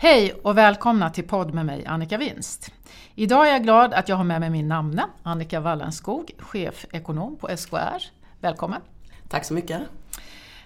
Hej och välkomna till podd med mig Annika Winst. Idag är jag glad att jag har med mig min namne Annika Wallenskog, chefekonom på SKR. Välkommen! Tack så mycket!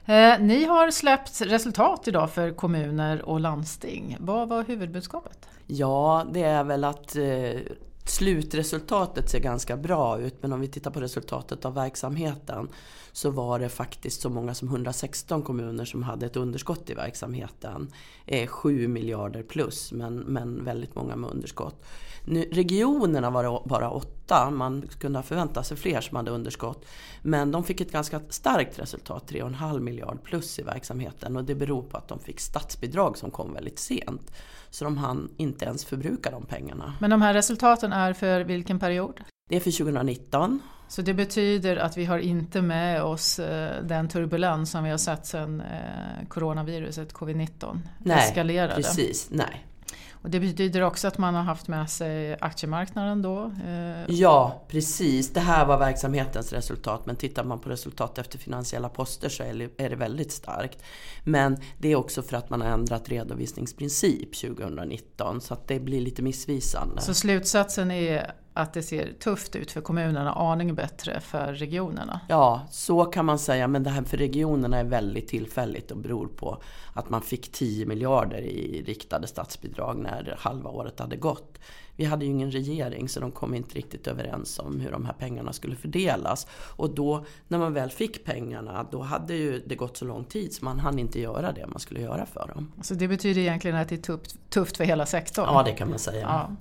Eh, ni har släppt resultat idag för kommuner och landsting. Vad var huvudbudskapet? Ja, det är väl att eh, slutresultatet ser ganska bra ut men om vi tittar på resultatet av verksamheten så var det faktiskt så många som 116 kommuner som hade ett underskott i verksamheten. Eh, 7 miljarder plus men, men väldigt många med underskott. Nu, regionerna var det bara åtta, man kunde ha förväntat sig fler som hade underskott. Men de fick ett ganska starkt resultat, 3,5 miljard plus i verksamheten och det beror på att de fick statsbidrag som kom väldigt sent. Så de hann inte ens förbruka de pengarna. Men de här resultaten är för vilken period? Det är för 2019. Så det betyder att vi har inte med oss eh, den turbulens som vi har sett sedan eh, coronaviruset covid-19 eskalerade? Precis. Nej. Och det betyder också att man har haft med sig aktiemarknaden då? Eh. Ja, precis. Det här var verksamhetens resultat. Men tittar man på resultat efter finansiella poster så är det väldigt starkt. Men det är också för att man har ändrat redovisningsprincip 2019. Så att det blir lite missvisande. Så slutsatsen är att det ser tufft ut för kommunerna, aning bättre för regionerna. Ja, så kan man säga. Men det här för regionerna är väldigt tillfälligt och beror på att man fick 10 miljarder i riktade statsbidrag när halva året hade gått. Vi hade ju ingen regering så de kom inte riktigt överens om hur de här pengarna skulle fördelas. Och då när man väl fick pengarna då hade ju det gått så lång tid så man hann inte göra det man skulle göra för dem. Så det betyder egentligen att det är tufft, tufft för hela sektorn? Ja, det kan man säga. Ja.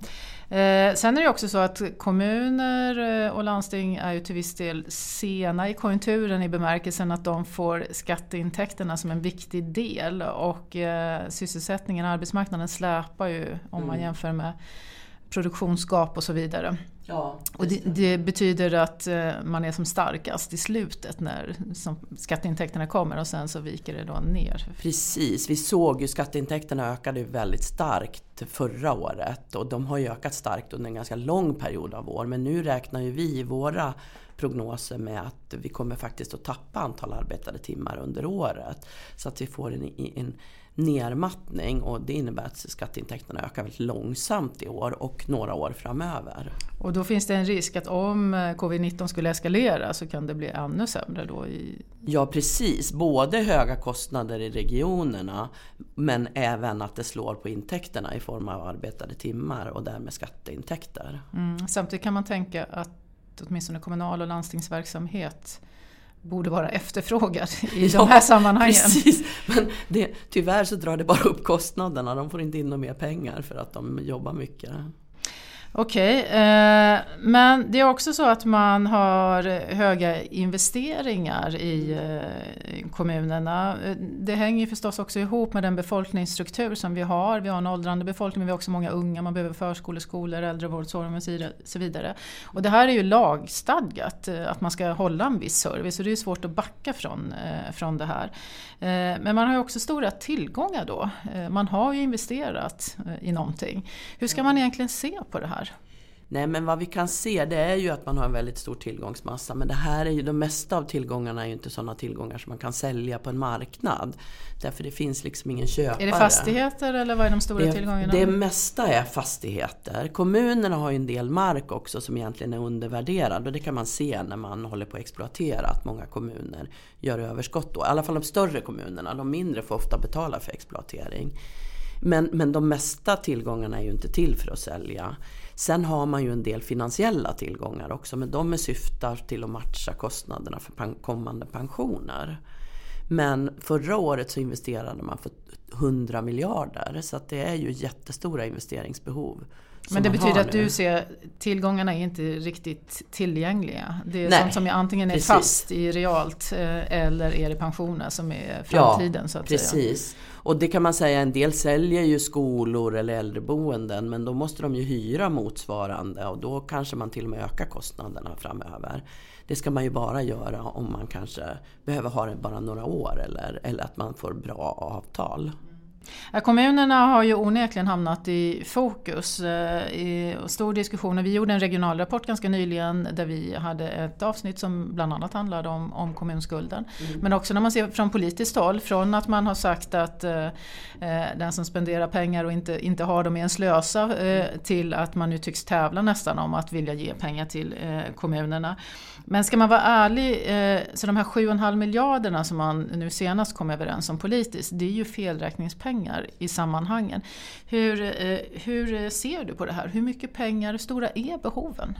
Eh, sen är det också så att kommuner eh, och landsting är ju till viss del sena i konjunkturen i bemärkelsen att de får skatteintäkterna som en viktig del och eh, sysselsättningen, arbetsmarknaden släpar ju om man mm. jämför med produktionsgap och så vidare. Ja, och det, det, betyder att eh, man är som starkast i slutet när skatteintäkterna kommer och sen så viker det då ner. Precis, vi såg ju skatteintäkterna ökade väldigt starkt förra året och de har ju ökat starkt under en ganska lång period av år men nu räknar ju vi i våra prognoser med att vi kommer faktiskt att tappa antal arbetade timmar under året. Så att vi får en, en nermattning och det innebär att skatteintäkterna ökar väldigt långsamt i år och några år framöver. Och då finns det en risk att om covid-19 skulle eskalera så kan det bli ännu sämre då? I... Ja precis, både höga kostnader i regionerna men även att det slår på intäkterna i form av arbetade timmar och därmed skatteintäkter. Mm. Samtidigt kan man tänka att åtminstone kommunal och landstingsverksamhet borde vara efterfrågad i ja, de här sammanhangen. Precis. Men det, tyvärr så drar det bara upp kostnaderna. De får inte in några mer pengar för att de jobbar mycket. Okej, eh, men det är också så att man har höga investeringar i eh, kommunerna. Det hänger förstås också ihop med den befolkningsstruktur som vi har. Vi har en åldrande befolkning, men vi har också många unga, man behöver förskolor, skolor, äldrevårdsformer och så vidare. Och det här är ju lagstadgat, eh, att man ska hålla en viss service och det är svårt att backa från, eh, från det här. Eh, men man har ju också stora tillgångar då. Eh, man har ju investerat eh, i någonting. Hur ska man egentligen se på det här? Här? Nej men vad vi kan se det är ju att man har en väldigt stor tillgångsmassa. Men det här är ju, de mesta av tillgångarna är ju inte sådana tillgångar som man kan sälja på en marknad. Därför det finns liksom ingen köpare. Är det fastigheter eller vad är de stora det, tillgångarna? Det mesta är fastigheter. Kommunerna har ju en del mark också som egentligen är undervärderad. Och det kan man se när man håller på att exploatera att många kommuner gör överskott då. I alla fall de större kommunerna. De mindre får ofta betala för exploatering. Men, men de mesta tillgångarna är ju inte till för att sälja. Sen har man ju en del finansiella tillgångar också men de syftar till att matcha kostnaderna för kommande pensioner. Men förra året så investerade man för 100 miljarder så att det är ju jättestora investeringsbehov. Men det betyder att du ser tillgångarna är inte riktigt tillgängliga. Det är Nej, sånt som antingen är precis. fast i realt eh, eller är det pensioner som är framtiden. Ja, så att precis. Säga. Och det kan man säga, en del säljer ju skolor eller äldreboenden men då måste de ju hyra motsvarande och då kanske man till och med ökar kostnaderna framöver. Det ska man ju bara göra om man kanske behöver ha det bara några år eller, eller att man får bra avtal. Kommunerna har ju onekligen hamnat i fokus. Eh, I stor diskussion. Vi gjorde en regionalrapport ganska nyligen där vi hade ett avsnitt som bland annat handlade om, om kommunskulden. Mm. Men också när man ser från politiskt håll, från att man har sagt att eh, eh den som spenderar pengar och inte, inte har dem är en slösa eh, till att man nu tycks tävla nästan om att vilja ge pengar till eh, kommunerna. Men ska man vara ärlig, eh, så de här 7,5 miljarderna som man nu senast kom överens om politiskt, det är ju felräkningspengar i sammanhangen. Hur, eh, hur ser du på det här? Hur mycket pengar, hur stora är behoven?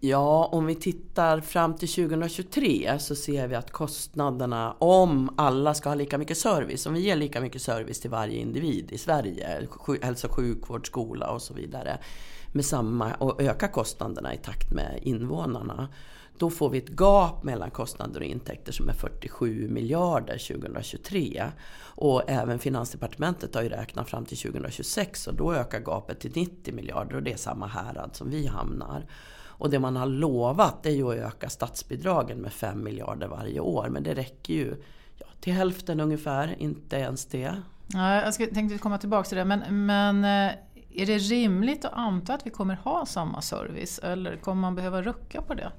Ja, om vi tittar fram till 2023 så ser vi att kostnaderna, om alla ska ha lika mycket service, om vi ger lika mycket service till varje individ i Sverige, hälso och sjukvård, skola och så vidare, med samma, och öka kostnaderna i takt med invånarna, då får vi ett gap mellan kostnader och intäkter som är 47 miljarder 2023. Och även Finansdepartementet har ju räknat fram till 2026 och då ökar gapet till 90 miljarder och det är samma härad som vi hamnar. Och det man har lovat är ju att öka statsbidragen med 5 miljarder varje år men det räcker ju ja, till hälften ungefär, inte ens det. Ja, jag tänkte komma tillbaka till det men, men eh, är det rimligt att anta att vi kommer ha samma service eller kommer man behöva rucka på det?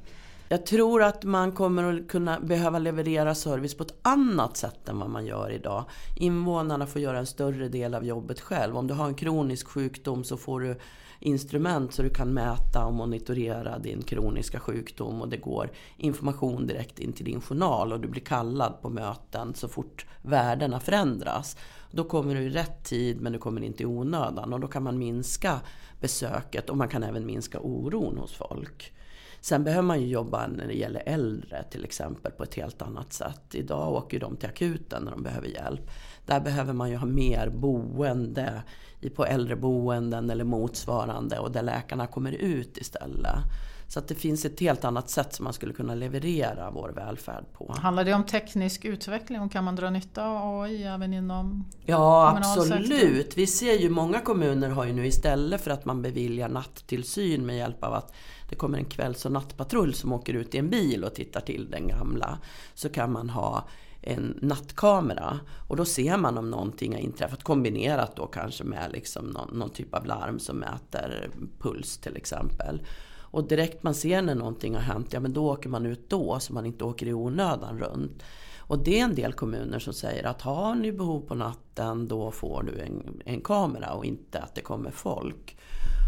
Jag tror att man kommer att kunna behöva leverera service på ett annat sätt än vad man gör idag. Invånarna får göra en större del av jobbet själv. Om du har en kronisk sjukdom så får du instrument så du kan mäta och monitorera din kroniska sjukdom och det går information direkt in till din journal och du blir kallad på möten så fort värdena förändras. Då kommer du i rätt tid men du kommer inte i onödan och då kan man minska besöket och man kan även minska oron hos folk. Sen behöver man ju jobba när det gäller äldre till exempel på ett helt annat sätt. Idag åker de till akuten när de behöver hjälp. Där behöver man ju ha mer boende på äldreboenden eller motsvarande och där läkarna kommer ut istället. Så att det finns ett helt annat sätt som man skulle kunna leverera vår välfärd på. Handlar det om teknisk utveckling och kan man dra nytta av AI även inom Ja absolut. Vi ser ju många kommuner har ju nu istället för att man beviljar nattillsyn med hjälp av att det kommer en kvälls och nattpatrull som åker ut i en bil och tittar till den gamla. Så kan man ha en nattkamera och då ser man om någonting har inträffat kombinerat då kanske med liksom någon, någon typ av larm som mäter puls till exempel. Och direkt man ser när någonting har hänt, ja men då åker man ut då så man inte åker i onödan runt. Och det är en del kommuner som säger att har ni behov på natten då får du en, en kamera och inte att det kommer folk.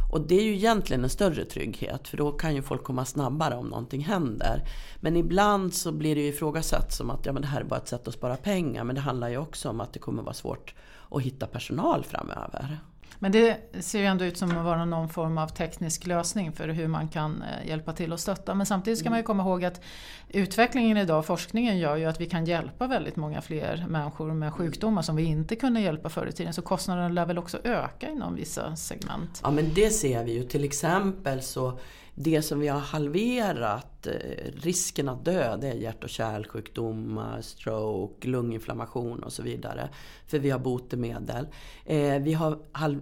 Och det är ju egentligen en större trygghet för då kan ju folk komma snabbare om någonting händer. Men ibland så blir det ju ifrågasatt som att ja, men det här är bara ett sätt att spara pengar. Men det handlar ju också om att det kommer vara svårt att hitta personal framöver. Men det ser ju ändå ut som att vara någon form av teknisk lösning för hur man kan eh, hjälpa till och stötta. Men samtidigt ska man ju komma ihåg att utvecklingen idag, forskningen gör ju att vi kan hjälpa väldigt många fler människor med sjukdomar som vi inte kunde hjälpa förr i tiden. Så kostnaderna lär väl också öka inom vissa segment? Ja men det ser vi ju. Till exempel så det som vi har halverat eh, risken att dö, det är hjärt och kärlsjukdomar, stroke, lunginflammation och så vidare. För vi har botemedel. Eh, vi har,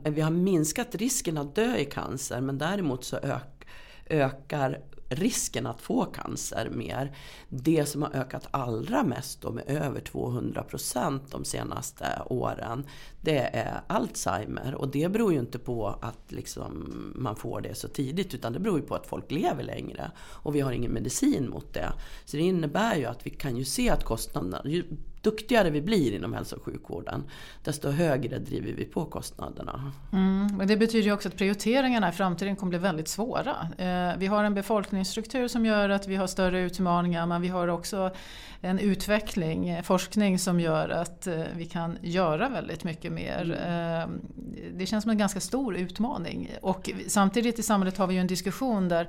vi har minskat risken att dö i cancer men däremot så ökar risken att få cancer mer. Det som har ökat allra mest då med över 200 procent de senaste åren det är Alzheimer. Och det beror ju inte på att liksom man får det så tidigt utan det beror ju på att folk lever längre. Och vi har ingen medicin mot det. Så det innebär ju att vi kan ju se att kostnaderna, duktigare vi blir inom hälso och sjukvården, desto högre driver vi på kostnaderna. Mm, men det betyder ju också att prioriteringarna i framtiden kommer bli väldigt svåra. Eh, vi har en befolkningsstruktur som gör att vi har större utmaningar men vi har också en utveckling, eh, forskning som gör att eh, vi kan göra väldigt mycket mer. Mm. Eh, det känns som en ganska stor utmaning. Och samtidigt i samhället har vi ju en diskussion där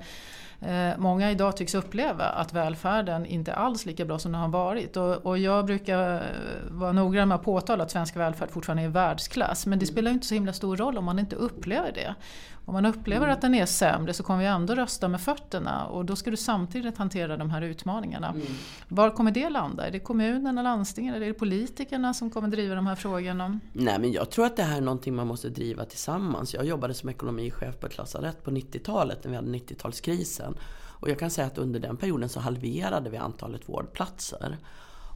många idag tycks uppleva att välfärden inte alls lika bra som den har varit. Och, och jag brukar eh, vara noggrann med att påtala att svensk välfärd fortfarande är världsklass. Men det mm. spelar inte så himla stor roll om man inte upplever det. Om man upplever mm. att den är sämre så kommer vi ändå rösta med fötterna och då ska du samtidigt hantera de här utmaningarna. Mm. Var kommer det landa? Är det kommunerna, landstingen eller är det politikerna som kommer driva de här frågorna? Nej men jag tror att det här är någonting man måste driva tillsammans. Jag jobbade som ekonomichef på ett lasarett på 90-talet när vi hade 90-talskrisen. Och jag kan säga att under den perioden så halverade vi antalet vårdplatser.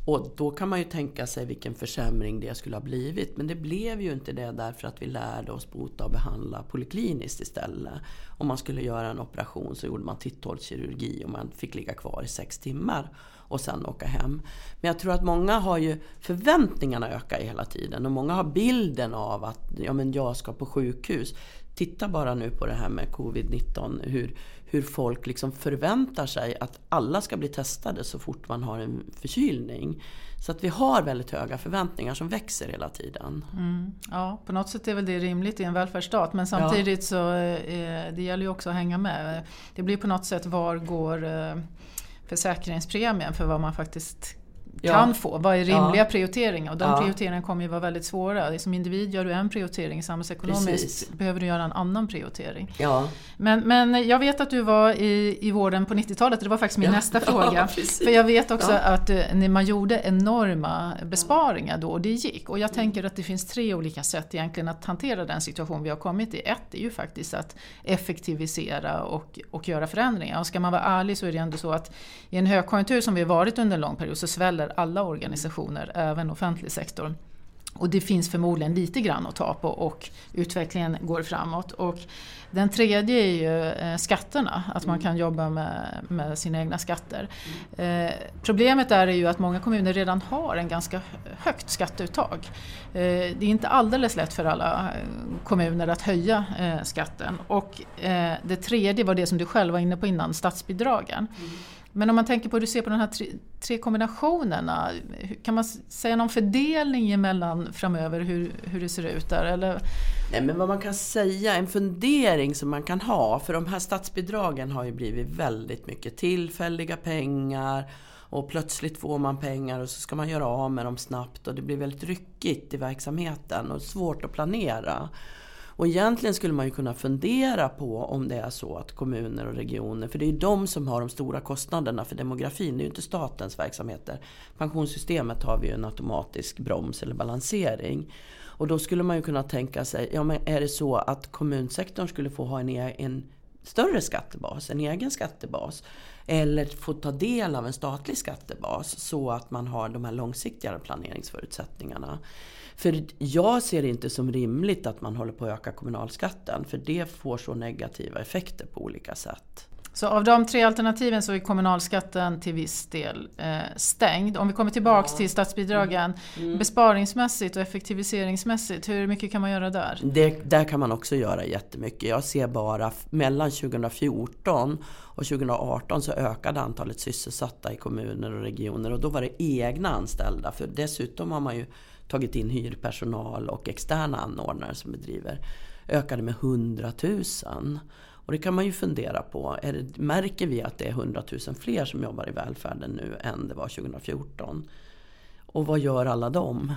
Och då kan man ju tänka sig vilken försämring det skulle ha blivit. Men det blev ju inte det därför att vi lärde oss bota och behandla polikliniskt istället. Om man skulle göra en operation så gjorde man titthålskirurgi och man fick ligga kvar i sex timmar och sen åka hem. Men jag tror att många har ju förväntningarna ökar hela tiden och många har bilden av att ja, men jag ska på sjukhus. Titta bara nu på det här med covid-19, hur, hur folk liksom förväntar sig att alla ska bli testade så fort man har en förkylning. Så att vi har väldigt höga förväntningar som växer hela tiden. Mm, ja, på något sätt är väl det rimligt i en välfärdsstat men samtidigt ja. så eh, det gäller ju också att hänga med. Det blir på något sätt var går eh, försäkringspremien för vad man faktiskt kan ja. få. Vad är rimliga ja. prioriteringar? Och de ja. prioriteringarna kommer ju vara väldigt svåra. Som individ gör du en prioritering, samhällsekonomiskt Precis. behöver du göra en annan prioritering. Ja. Men, men jag vet att du var i, i vården på 90-talet, det var faktiskt min nästa fråga. För jag vet också att uh, man gjorde enorma besparingar då och det gick. Och jag mm. tänker att det finns tre olika sätt egentligen att hantera den situation vi har kommit i. Ett är ju faktiskt att effektivisera och, och göra förändringar. Och ska man vara ärlig så är det ändå så att i en högkonjunktur som vi har varit under en lång period så sväller alla organisationer, även offentlig sektor. Och det finns förmodligen lite grann att ta på och utvecklingen går framåt. Och den tredje är ju eh, skatterna, att man kan jobba med, med sina egna skatter. Eh, problemet är ju att många kommuner redan har en ganska högt skatteuttag. Eh, det är inte alldeles lätt för alla eh, kommuner att höja eh, skatten. Och eh, det tredje var det som du själv var inne på innan, statsbidragen. Mm. Men om man tänker på hur du ser på de här tre, tre kombinationerna, kan man säga någon fördelning emellan framöver hur, hur det ser ut där? Eller? Nej, men vad man kan säga, en fundering som man kan ha, för de här statsbidragen har ju blivit väldigt mycket tillfälliga pengar och plötsligt får man pengar och så ska man göra av med dem snabbt och det blir väldigt ryckigt i verksamheten och svårt att planera. Och egentligen skulle man ju kunna fundera på om det är så att kommuner och regioner, för det är ju de som har de stora kostnaderna för demografin, det är ju inte statens verksamheter. Pensionssystemet har vi ju en automatisk broms eller balansering. Och då skulle man ju kunna tänka sig, ja men är det så att kommunsektorn skulle få ha en, e-, en större skattebas, en egen skattebas. Eller få ta del av en statlig skattebas så att man har de här långsiktiga planeringsförutsättningarna. För jag ser det inte som rimligt att man håller på att öka kommunalskatten. För det får så negativa effekter på olika sätt. Så av de tre alternativen så är kommunalskatten till viss del eh, stängd. Om vi kommer tillbaks ja. till statsbidragen. Mm. Mm. Besparingsmässigt och effektiviseringsmässigt, hur mycket kan man göra där? Det, där kan man också göra jättemycket. Jag ser bara mellan 2014 och 2018 så ökade antalet sysselsatta i kommuner och regioner och då var det egna anställda. För dessutom har man ju tagit in hyrpersonal och externa anordnare som bedriver ökade med 100 000. Och det kan man ju fundera på. Är det, märker vi att det är 100 000 fler som jobbar i välfärden nu än det var 2014? Och vad gör alla dem?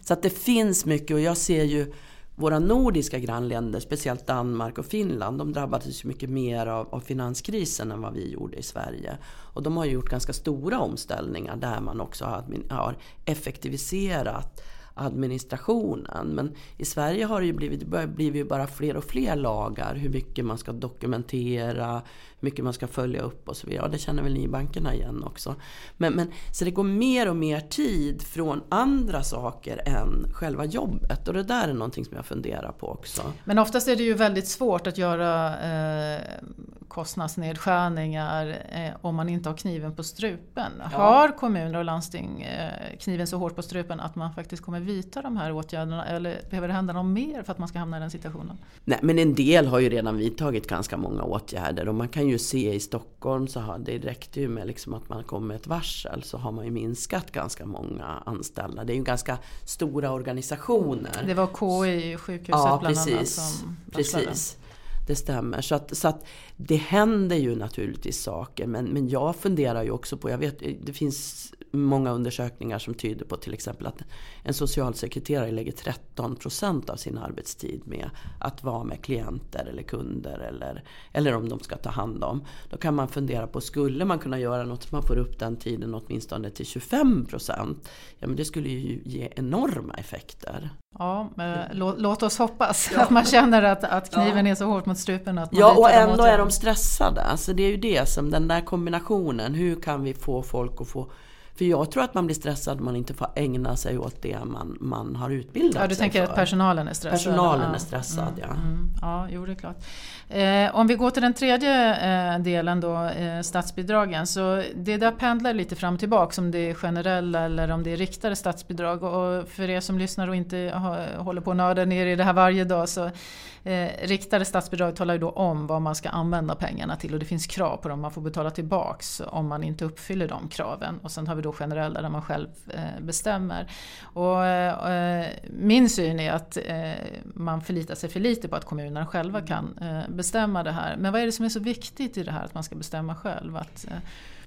Så att det finns mycket och jag ser ju våra nordiska grannländer, speciellt Danmark och Finland, de drabbades ju mycket mer av, av, finanskrisen än vad vi gjorde i Sverige. Och de har gjort ganska stora omställningar där man också har, har effektiviserat administrationen. Men i Sverige har det ju blivit, blivit bara fler och fler lagar. Hur mycket man ska dokumentera, mycket man ska följa upp och så vidare. Ja, det känner väl ni i bankerna igen också. Men, men, så det går mer och mer tid från andra saker än själva jobbet. Och det där är någonting som jag funderar på också. Men oftast är det ju väldigt svårt att göra eh, kostnadsnedskärningar eh, om man inte har kniven på strupen. Ja. Har kommuner och landsting eh, kniven så hårt på strupen att man faktiskt kommer vidta de här åtgärderna eller behöver det hända något mer för att man ska hamna i den situationen? Nej, men en del har ju redan vidtagit ganska många åtgärder och man kan ju se i Stockholm så har det räckte ju med liksom att man kom med ett varsel så har man ju minskat ganska många anställda. Det är ju ganska stora organisationer. Det var KI, sjukhuset ja, bland precis, annat som varslade. Precis. Det stämmer. Så att, så att det händer ju naturligtvis saker. Men, men jag funderar ju också på, jag vet det finns många undersökningar som tyder på till exempel att en socialsekreterare lägger 13 procent av sin arbetstid med att vara med klienter eller kunder eller, eller om de ska ta hand om. Då kan man fundera på, skulle man kunna göra något så man får upp den tiden åtminstone till 25 procent? Ja men det skulle ju ge enorma effekter. Ja, låt, låt oss hoppas ja. att man känner att, att kniven ja. är så hårt mot strupen. Att man ja, och ändå är de stressade. Alltså det är ju det som den där kombinationen. Hur kan vi få folk att få För jag tror att man blir stressad om man inte får ägna sig åt det man, man har utbildat sig Ja, du tänker för. att personalen är stressad? Personalen ja. är stressad, mm, ja. Mm, ja, jo det är klart. Eh, om vi går till den tredje eh, delen då, eh, statsbidragen. Så det där pendlar lite fram och tillbaka om det är generella eller om det är riktade statsbidrag. Och för er som lyssnar och inte har, håller på att nörda ner i det här varje dag så eh, riktade statsbidrag talar ju då om vad man ska använda pengarna till och det finns krav på dem man får betala tillbaks om man inte uppfyller de kraven. Och sen har vi då generella där man själv eh, bestämmer. Och, eh, min syn är att eh, man förlitar sig för lite på att kommunerna själva kan eh, bestämma det här. Men vad är det som är så viktigt i det här att man ska bestämma själv? Att, eh...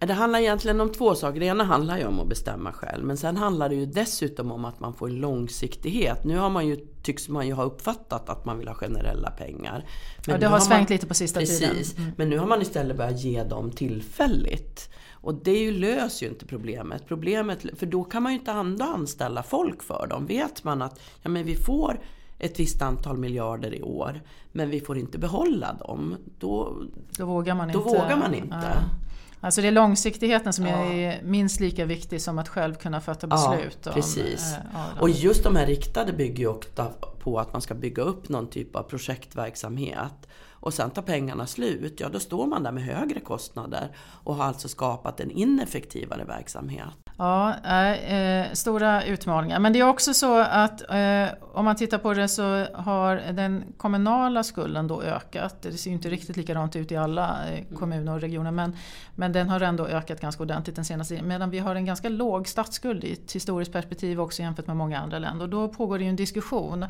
Det handlar egentligen om två saker. Det ena handlar ju om att bestämma själv. Men sen handlar det ju dessutom om att man får långsiktighet. Nu har man ju, tycks man ju ha uppfattat att man vill ha generella pengar. Men ja, det har, har svängt man, lite på sista precis, tiden. Mm. Men nu har man istället börjat ge dem tillfälligt. Och det ju löser ju inte problemet. problemet. För då kan man ju inte ändå anställa folk för dem. Vet man att ja, men vi får ett visst antal miljarder i år men vi får inte behålla dem. Då, då vågar man då inte. Vågar man inte. Ja. Alltså det är långsiktigheten som ja. är minst lika viktig som att själv kunna fatta beslut. Ja, precis. Om, äh, och just de här riktade bygger ju ofta på att man ska bygga upp någon typ av projektverksamhet. Och sen tar pengarna slut, ja då står man där med högre kostnader och har alltså skapat en ineffektivare verksamhet. Ja, äh, stora utmaningar. Men det är också så att äh, om man tittar på det så har den kommunala skulden då ökat. Det ser ju inte riktigt likadant ut i alla eh, kommuner och regioner men, men den har ändå ökat ganska ordentligt den senaste tiden. Medan vi har en ganska låg statsskuld i ett historiskt perspektiv också jämfört med många andra länder. Och då pågår det ju en diskussion.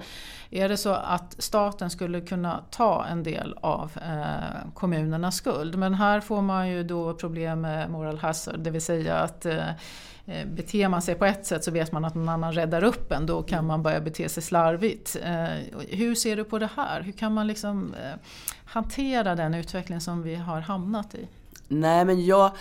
Är det så att staten skulle kunna ta en del av kommunernas skuld? Men här får man ju då problem med moral hazard, det vill säga att Eh, beter man sig på ett sätt så vet man att någon annan räddar upp en. Då kan man börja bete sig slarvigt. Eh, hur ser du på det här? Hur kan man liksom eh, hantera den utveckling som vi har hamnat i? Nej men jag,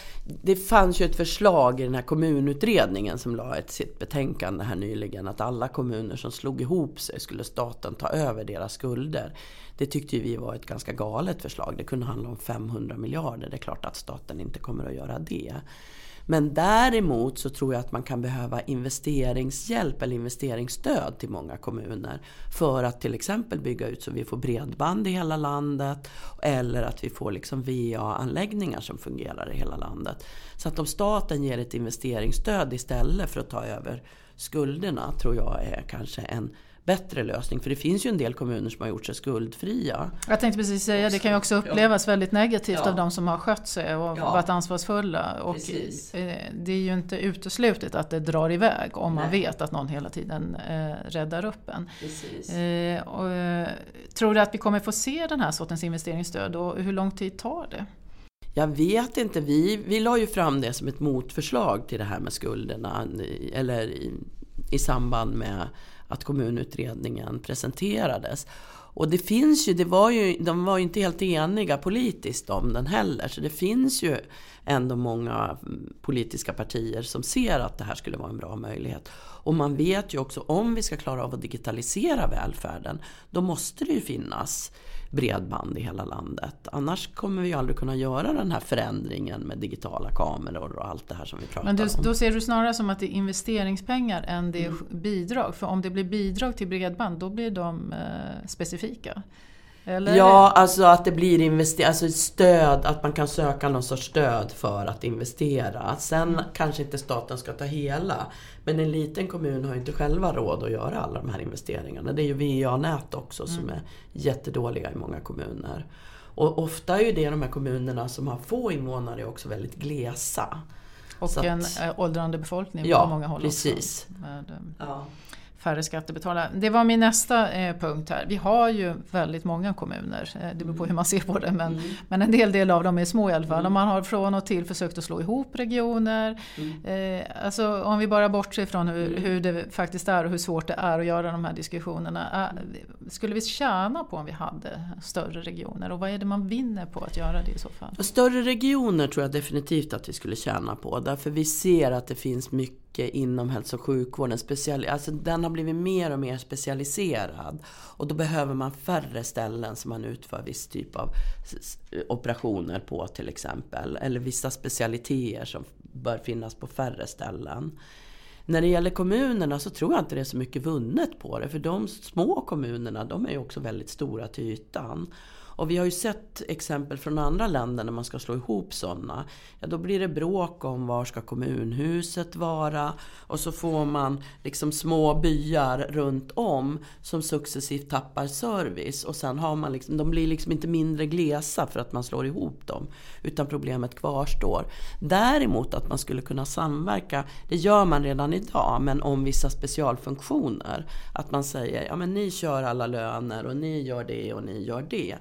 det fanns ju ett förslag i den här kommunutredningen som la ett sitt betänkande här nyligen att alla kommuner som slog ihop sig skulle staten ta över deras skulder. Det tyckte vi var ett ganska galet förslag. Det kunde handla om 500 miljarder. Det är klart att staten inte kommer att göra det. Men däremot så tror jag att man kan behöva investeringshjälp eller investeringsstöd till många kommuner. För att till exempel bygga ut så vi får bredband i hela landet. Eller att vi får liksom VA-anläggningar som fungerar i hela landet. Så att om staten ger ett investeringsstöd istället för att ta över skulderna tror jag är kanske en bättre lösning. För det finns ju en del kommuner som har gjort sig skuldfria. Jag tänkte precis säga, det kan ju också upplevas ja. väldigt negativt ja. av de som har skött sig och ja. varit ansvarsfulla. Och precis. det är ju inte uteslutet att det drar iväg om Nej. man vet att någon hela tiden eh, räddar upp en. Eh, och, eh, tror du att vi kommer få se den här sortens investeringsstöd och hur lång tid tar det? Jag vet inte, vi, vi la ju fram det som ett motförslag till det här med skulderna. Eller i, i samband med att kommunutredningen presenterades. Och det finns ju, det var ju, de var ju inte helt eniga politiskt om den heller. Så det finns ju ändå många mm, politiska partier som ser att det här skulle vara en bra möjlighet. Och man vet ju också om vi ska klara av att digitalisera välfärden, då måste det ju finnas bredband i hela landet. Annars kommer vi aldrig kunna göra den här förändringen med digitala kameror och allt det här som vi pratar Men du, om. Då ser du snarare som att det är investeringspengar än det är mm. bidrag. För om det blir bidrag till bredband då blir de eh, specifika. Eller? Ja, alltså att det blir invester alltså stöd, att man kan söka någon sorts stöd för att investera. Sen mm. kanske inte staten ska ta hela. Men en liten kommun har ju inte själva råd att göra alla de här investeringarna. Det är ju VA-nät också mm. som är jättedåliga i många kommuner. Och ofta är ju det de här kommunerna som har få invånare också väldigt glesa. Och Så en att, åldrande befolkning ja, på många håll precis. också. Med, ja färre skattebetalare. Det var min nästa eh, punkt här. Vi har ju väldigt många kommuner, eh, det beror på hur man ser på det, men, mm. men en del, del av dem är små i alla fall. Mm. Och man har från och till försökt att slå ihop regioner. Mm. Eh, alltså om vi bara bortser från hur, mm. hur det faktiskt är och hur svårt det är att göra de här diskussionerna. Eh, skulle vi tjäna på om vi hade större regioner och vad är det man vinner på att göra det i så fall? Större regioner tror jag definitivt att vi skulle tjäna på, därför vi ser att det finns mycket mycket inom hälso och sjukvården. Special, alltså den har blivit mer och mer specialiserad. Och då behöver man färre ställen som man utför viss typ av operationer på till exempel. Eller vissa specialiteter som bör finnas på färre ställen. När det gäller kommunerna så tror jag inte det är så mycket vunnet på det. För de små kommunerna, de är ju också väldigt stora till ytan. Och vi har ju sett exempel från andra länder när man ska slå ihop sådana. Ja, då blir det bråk om var ska kommunhuset vara? Och så får man liksom små byar runt om som successivt tappar service. Och sen har man liksom, de blir liksom inte mindre glesa för att man slår ihop dem. Utan problemet kvarstår. Däremot att man skulle kunna samverka, det gör man redan idag, men om vissa specialfunktioner. Att man säger, ja men ni kör alla löner och ni gör det och ni gör det.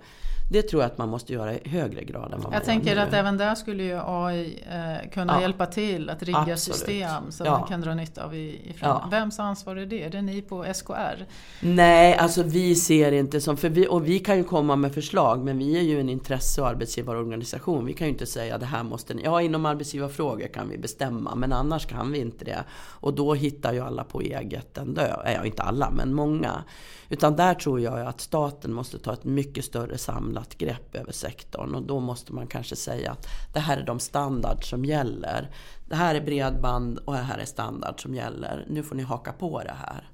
Det tror jag att man måste göra i högre grad än vad jag tänker att även där skulle ju AI eh, kunna ja. hjälpa till att rigga Absolut. system som ja. man kan dra nytta av ifrån. Ja. Vems ansvar är det? Är det ni på SKR? Nej, alltså vi ser inte som, för vi, och vi kan ju komma med förslag men vi är ju en intresse och arbetsgivarorganisation. Vi kan ju inte säga det här måste ni, ja inom arbetsgivarfrågor kan vi bestämma men annars kan vi inte det. Och då hittar ju alla på eget ändå, ja inte alla men många. Utan där tror jag att staten måste ta ett mycket större samlat grepp över sektorn och då måste man kanske säga att det här är de standard som gäller. Det här är bredband och det här är standard som gäller. Nu får ni haka på det här.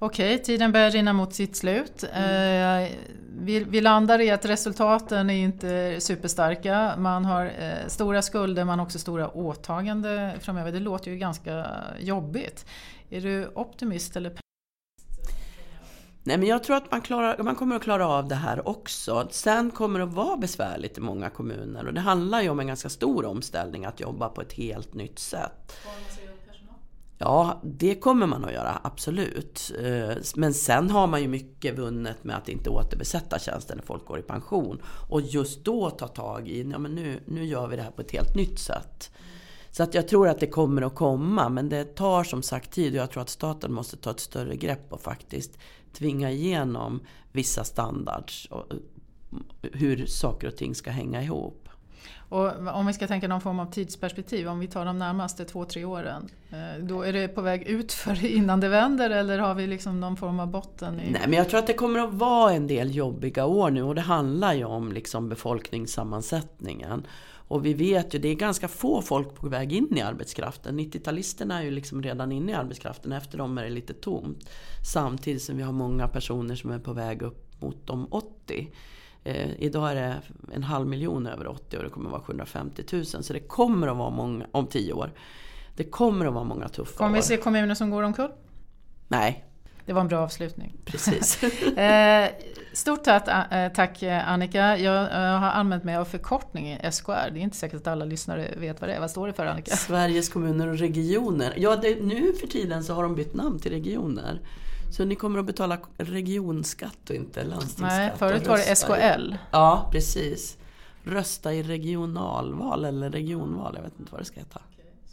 Okej, tiden börjar rinna mot sitt slut. Mm. Eh, vi, vi, landar i att resultaten är inte superstarka. Man har eh, stora skulder, man har också stora åtaganden framöver. Det låter ju ganska jobbigt. Är du optimist eller Nej men jag tror att man, klarar, man kommer att klara av det här också. Sen kommer det att vara besvärligt i många kommuner och det handlar ju om en ganska stor omställning att jobba på ett helt nytt sätt. Ja, det kommer man att göra, absolut. Eh, men sen har man ju mycket vunnet med att inte återbesätta tjänsten när folk går i pension. Och just då ta tag i, ja men nu, nu gör vi det här på ett helt nytt sätt. Så att jag tror att det kommer att komma, men det tar som sagt tid och jag tror att staten måste ta ett större grepp och faktiskt tvinga igenom vissa standards och hur saker och ting ska hänga ihop. Och om vi ska tänka någon form av tidsperspektiv, om vi tar de närmaste två, tre åren. Eh, då är det på väg ut för innan det vänder eller har vi liksom någon form av botten? I... Nej men jag tror att det kommer att vara en del jobbiga år nu och det handlar ju om liksom befolkningssammansättningen. Och vi vet ju, det är ganska få folk på väg in i arbetskraften. 90-talisterna är ju liksom redan inne i arbetskraften, efter dem är det lite tomt. Samtidigt som vi har många personer som är på väg upp mot de 80. Eh, idag är det en halv miljon över 80 och det kommer att vara 750 000. Så det kommer att vara många, om 10 år. Det kommer att vara många tuffa år. Kommer vi se kommuner som går omkull? Nej, det var en bra avslutning. Precis. Eh, stort tack, eh, tack Annika. Jag har använt mig av förkortning SKR. Det är inte säkert att alla lyssnare vet vad det är. Vad står det för Annika? Sveriges kommuner och regioner. Ja, det, nu för tiden så har de bytt namn till regioner. Så ni kommer att betala regionskatt och inte landstingsskatt. Nej, förut var det SKL. Ja, precis. Rösta i regionalval eller regionval, jag vet inte vad det ska heta.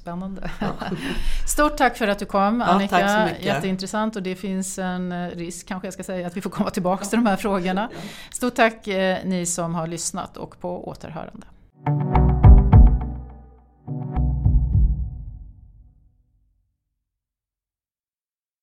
Spännande. Ja. Stort tack för att du kom Annika. Ja, Jätteintressant och det finns en eh, risk kanske jag ska säga att vi får komma tillbaka ja. till de här frågorna. Stort tack eh, ni som har lyssnat och på återhörande.